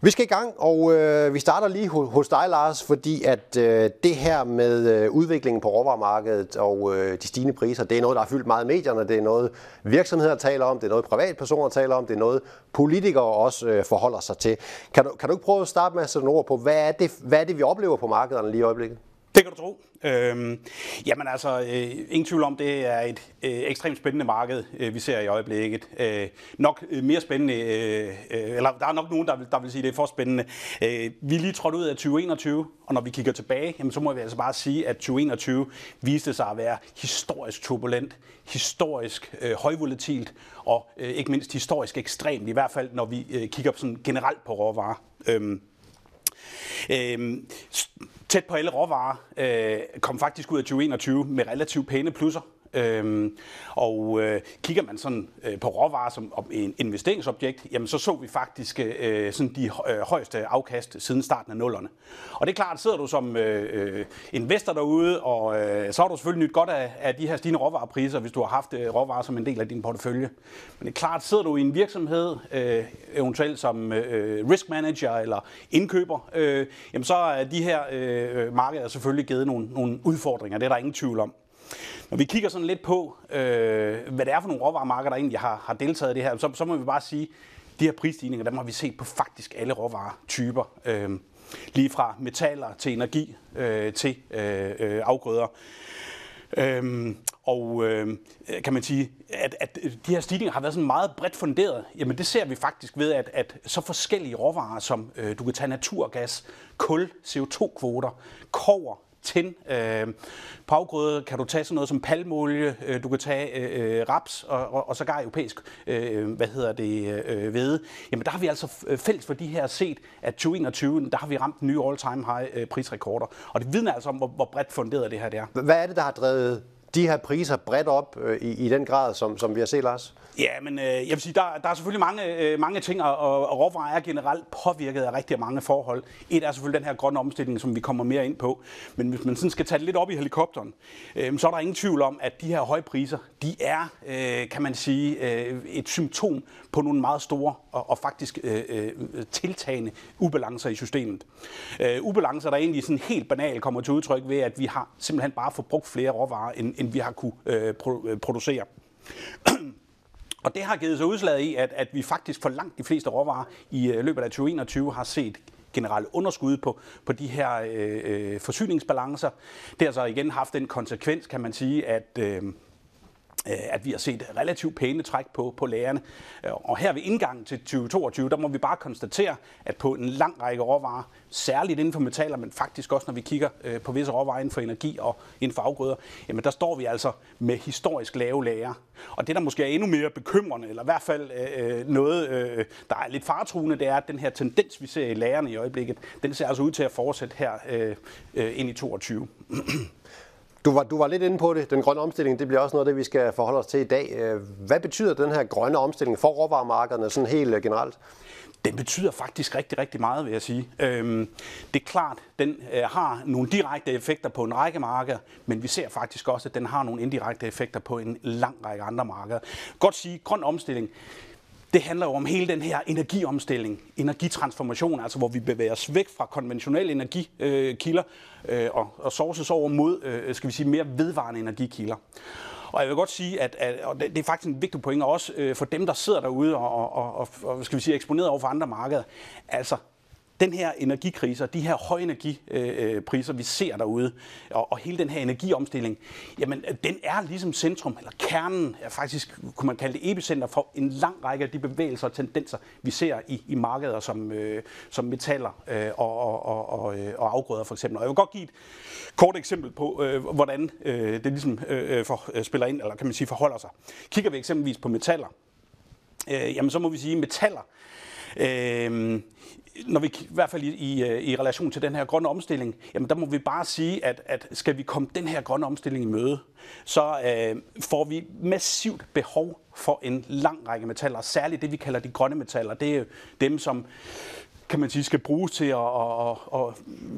Vi skal i gang, og øh, vi starter lige hos dig, Lars, fordi at øh, det her med øh, udviklingen på råvaremarkedet og øh, de stigende priser, det er noget, der har fyldt meget i medierne, det er noget virksomheder taler om, det er noget privatpersoner taler om, det er noget politikere også øh, forholder sig til. Kan du, kan du ikke prøve at starte med at sætte nogle ord på, hvad er, det, hvad er det, vi oplever på markederne lige i øjeblikket? Det kan du tro. Øhm, jamen altså, øh, ingen tvivl om, det er et øh, ekstremt spændende marked, øh, vi ser i øjeblikket. Øh, nok øh, mere spændende, øh, øh, eller der er nok nogen, der vil, der vil sige, at det er for spændende. Øh, vi er lige trådt ud af 2021, og når vi kigger tilbage, jamen, så må vi altså bare sige, at 2021 viste sig at være historisk turbulent, historisk øh, højvolatilt, og øh, ikke mindst historisk ekstremt, i hvert fald når vi øh, kigger sådan generelt på råvarer. Øh, Øh, Øhm, tæt på alle råvarer øh, kom faktisk ud af 2021 med relativt pæne plusser. Øhm, og øh, kigger man sådan øh, på råvarer som en investeringsobjekt, jamen så så vi faktisk øh, sådan de øh, højeste afkast siden starten af nullerne. Og det er klart, sidder du som øh, øh investor derude, og øh, så har du selvfølgelig nyt godt af, af de her stigende råvarepriser, hvis du har haft øh, råvarer som en del af din portefølje. Men det er klart, sidder du i en virksomhed, øh, eventuelt som øh, øh risk manager eller indkøber, øh, jamen så er de her øh, øh, markeder selvfølgelig givet nogle, nogle udfordringer, det er der ingen tvivl om. Når vi kigger sådan lidt på, øh, hvad det er for nogle råvaremarkeder, der egentlig har, har deltaget i det her, så, så må vi bare sige, de her prisstigninger, dem har vi set på faktisk alle råvaretyper. Øh, lige fra metaller til energi øh, til øh, øh, afgrøder. Øhm, og øh, kan man sige, at, at de her stigninger har været sådan meget bredt funderet. Jamen det ser vi faktisk ved, at, at så forskellige råvarer som øh, du kan tage naturgas, kul, CO2-kvoter, kover, tin. Øh, på afgrøde kan du tage sådan noget som palmolie, øh, du kan tage øh, øh, raps og, og, og sågar europæisk, øh, hvad hedder det, øh, hvede. Jamen der har vi altså øh, fælles for de her set, at 2021, der har vi ramt nye all-time high øh, prisrekorder. Og det vidner altså om, hvor, hvor bredt funderet det her det er. Hvad er det, der har drevet de her priser bredt op øh, i, i den grad, som, som vi har set, Lars? Ja, men øh, jeg vil sige, der, der er selvfølgelig mange, øh, mange ting, og, og råvarer er generelt påvirket af rigtig mange forhold. Et er selvfølgelig den her grønne omstilling, som vi kommer mere ind på. Men hvis man sådan skal tage det lidt op i helikopteren, øh, så er der ingen tvivl om, at de her høje priser, de er, øh, kan man sige, øh, et symptom på nogle meget store og, og faktisk øh, øh, tiltagende ubalancer i systemet. Øh, ubalancer, der egentlig sådan helt banalt kommer til udtryk ved, at vi har simpelthen bare forbrugt flere råvarer, end, end vi har kunne øh, øh producere. Og det har givet sig udslag i, at, at vi faktisk for langt de fleste råvarer i øh, løbet af 2021 har set generelle underskud på, på de her øh, øh, forsyningsbalancer. Det har så igen haft den konsekvens, kan man sige, at Øh, Øh, at vi har set relativt pæne træk på, på lærerne. Øh, og her ved indgangen til 2022, der må vi bare konstatere, at på en lang række råvarer, særligt inden for metaller, men faktisk også når vi kigger øh, på visse råvarer inden for energi og inden for afgrøder, jamen der står vi altså med historisk lave lager. Og det, der måske er endnu mere bekymrende, eller i hvert fald øh, noget, øh, der er lidt faretruende, det er, at den her tendens, vi ser i lagerne i øjeblikket, den ser altså ud til at fortsætte her øh, øh, ind i 2022. Du var, du var lidt inde på det. Den grønne omstilling, det bliver også noget af det, vi skal forholde os til i dag. Øh, hvad betyder den her grønne omstilling for råvaremarkederne sådan helt øh, generelt? Den betyder faktisk rigtig, rigtig meget, vil jeg sige. Øhm, det er klart, den øh, har nogle direkte effekter på en række markeder, men vi ser faktisk også, at den har nogle indirekte effekter på en lang række andre markeder. Godt sige, grøn omstilling, det handler jo om hele den her energiomstilling, energitransformation, altså hvor vi bevæger os væk fra konventionelle energikilder øh, og, og sources over mod, øh, skal vi sige, mere vedvarende energikilder. Og jeg vil godt sige, at, at og det er faktisk en vigtig point også øh, for dem, der sidder derude og, og, og, og skal vi sige, eksponeret over for andre markeder. Altså, den her energikrise og de her høje energipriser, vi ser derude, og, og hele den her energiomstilling, jamen den er ligesom centrum, eller kernen, er faktisk, kunne man kalde det epicenter for en lang række af de bevægelser og tendenser, vi ser i, i markeder som, øh, som metaller øh, og, og, og, og, øh, og afgrøder for eksempel. Og jeg vil godt give et kort eksempel på, øh, hvordan øh, det ligesom øh, øh for, øh, spiller ind, eller kan man sige forholder sig. Kigger vi eksempelvis på metaller, øh, jamen så må vi sige, metaller, øh, når vi i hvert fald i, i, i relation til den her grønne omstilling, jamen der må vi bare sige, at, at skal vi komme den her grønne omstilling i møde, så øh, får vi massivt behov for en lang række metaller, særligt det vi kalder de grønne metaller. Det er dem, som kan man sige, skal bruges til at, og, og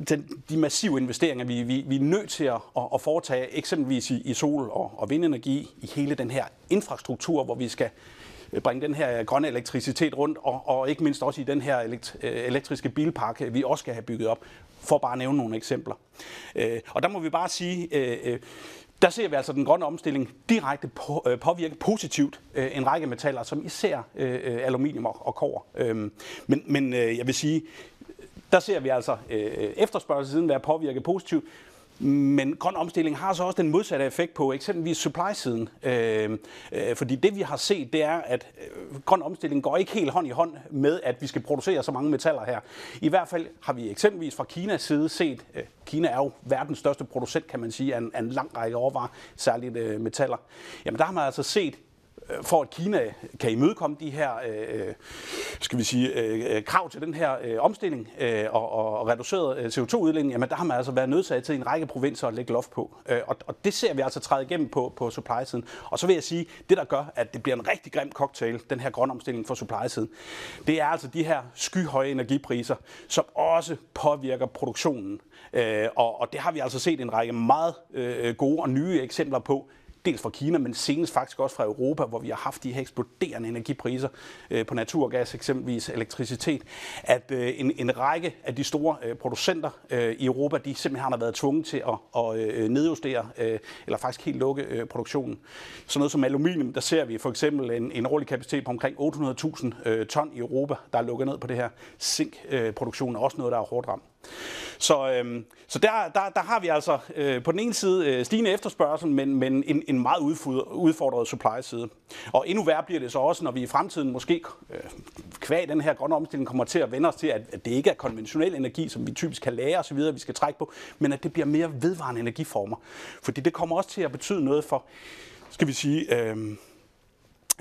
den, de massive investeringer, vi, vi, vi er nødt til at, at foretage, eksempelvis i, i sol- og, og vindenergi, i hele den her infrastruktur, hvor vi skal Øh, bringe den her grønne elektricitet rundt, og, og ikke mindst også i den her øh, elektriske bilpark, øh, vi også skal have bygget op, for bare at nævne nogle eksempler. Og der må vi bare sige, der ser vi altså den grønne omstilling direkte på, øh, påvirke positivt øh, en række metaller, som især øh, aluminium og, og kår. Øhm, men, men øh, jeg vil sige, der ser vi altså øh, efterspørgselssiden være påvirket positivt, men grøn omstilling har så også den modsatte effekt på eksempelvis supply-siden. Øh, øh, fordi det vi har set, det er, at øh, grøn omstilling går ikke helt hånd i hånd med, at vi skal producere så mange metaller her. I hvert fald har vi eksempelvis fra Kinas side set, øh, Kina er jo verdens største producent, kan man sige, af en, af en lang række overvarer, særligt øh, metaller. Jamen der har man altså set for at Kina kan imødekomme de her øh, øh skal vi sige, øh, øh, krav til den her øh, omstilling øh, og, og reduceret øh, CO2-udledning, jamen der har man altså været nødsaget til en række provinser at lægge loft på. Øh, og, og det ser vi altså træde igennem på, på supply-siden. Og så vil jeg sige, det der gør, at det bliver en rigtig grim cocktail, den her grønne omstilling for supply-siden, det er altså de her skyhøje energipriser, som også påvirker produktionen. Øh, og, og det har vi altså set en række meget øh, gode og nye eksempler på dels fra Kina, men senest faktisk også fra Europa, hvor vi har haft de her eksploderende energipriser øh, på naturgas, eksempelvis elektricitet, at øh, en, en række af de store øh, producenter øh, i Europa, de simpelthen har været tvunget til at, at øh, nedjustere, øh, eller faktisk helt lukke øh, produktionen. Så noget som aluminium, der ser vi for eksempel en, en årlig kapacitet på omkring 800.000 øh, ton i Europa, der er lukket ned på det her. Zinkproduktionen øh, er også noget, der er hårdt ramt. Så, øhm, så der, der, der har vi altså øh, på den ene side øh, stigende efterspørgsel, men, men en, en meget udfordret supply-side. Og endnu værre bliver det så også, når vi i fremtiden måske øh, kvæg den her grønne omstilling kommer til at vende os til, at, at det ikke er konventionel energi, som vi typisk kan lære osv., vi skal trække på, men at det bliver mere vedvarende energiformer. Fordi det kommer også til at betyde noget for, skal vi sige... Øh,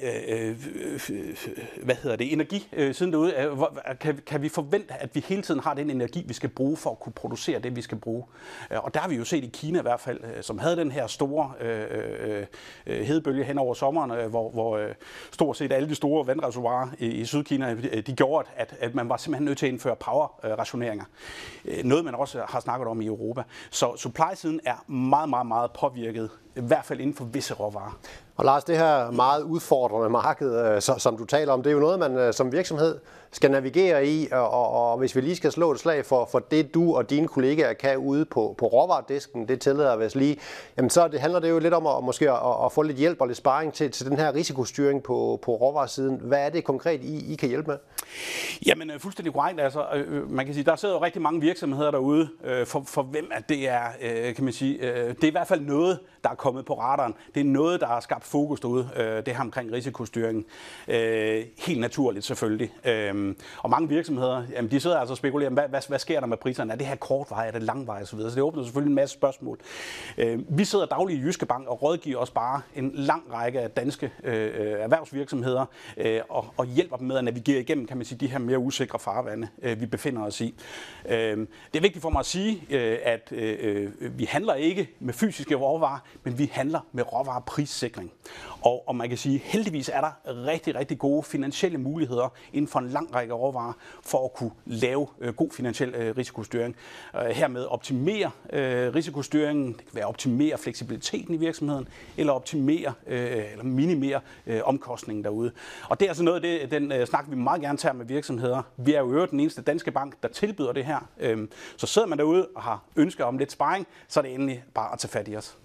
Øh øh, øh, øh, hvad hedder det, energi øh, siden derude. Øh, kan, kan vi forvente, at vi hele tiden har den energi, vi skal bruge for at kunne producere det, vi skal bruge? Og der har vi jo set i Kina i hvert fald, som havde den her store øh, øh, hedebølge hen over sommeren, hvor, hvor stort set alle de store vandreservoirer i, i Sydkina, de gjorde, at, at man var simpelthen nødt til at indføre power-rationeringer. Noget, man også har snakket om i Europa. Så supply-siden er meget, meget, meget påvirket, i hvert fald inden for visse råvarer. Og Lars, det her meget udfordrende marked, øh, som du taler om, det er jo noget, man øh, som virksomhed skal navigere i, og, og, og hvis vi lige skal slå et slag for, for det, du og dine kollegaer kan ude på, på råvaredisken, det tillader vi os lige, jamen så det handler det jo lidt om at, måske at, at få lidt hjælp og lidt sparring til, til den her risikostyring på, på råvaresiden. Hvad er det konkret, I, I kan hjælpe med? Jamen øh, fuldstændig korrekt. Altså, øh, øh, man kan sige, der sidder jo rigtig mange virksomheder derude, for, for hvem at det er, kan man sige, det er i hvert fald noget, der er kommet på radaren. Det er noget, der har skabt fokus derude, det her omkring risikostyringen. Helt naturligt selvfølgelig. Øhm, og mange virksomheder, jamen, de sidder altså og spekulerer, hvad, hvad, hvad sker der med priserne? Er det her kortvej, er det langvej Og Så videre. så det åbner selvfølgelig en masse spørgsmål. Øhm, vi sidder dagligt i Jyske Bank og rådgiver os bare en lang række af danske øh, øh erhvervsvirksomheder øh, og, og hjælper dem med at navigere igennem, kan man sige, de her mere usikre farvande, øh, vi befinder os i. Øh, det er vigtigt for mig at sige, øh, at øh, øh, vi handler ikke med fysiske råvarer, men vi handler med råvareprissikring. Og, og man kan sige, heldigvis er der rigtig, rigtig gode finansielle muligheder inden for en lang række råvarer for at kunne lave øh, god finansiel øh, risikostyring. Øh, hermed optimere øh, risikostyringen, det kan være optimere fleksibiliteten i virksomheden, eller optimere øh, eller minimere øh, omkostningen derude. Og det er altså noget af det, den øh, snak, vi meget gerne tager med virksomheder. Vi er jo øvrigt den eneste danske bank, der tilbyder det her. Øh, så sidder man derude og har ønsker om lidt sparring, så er det endelig bare at tage fat i os.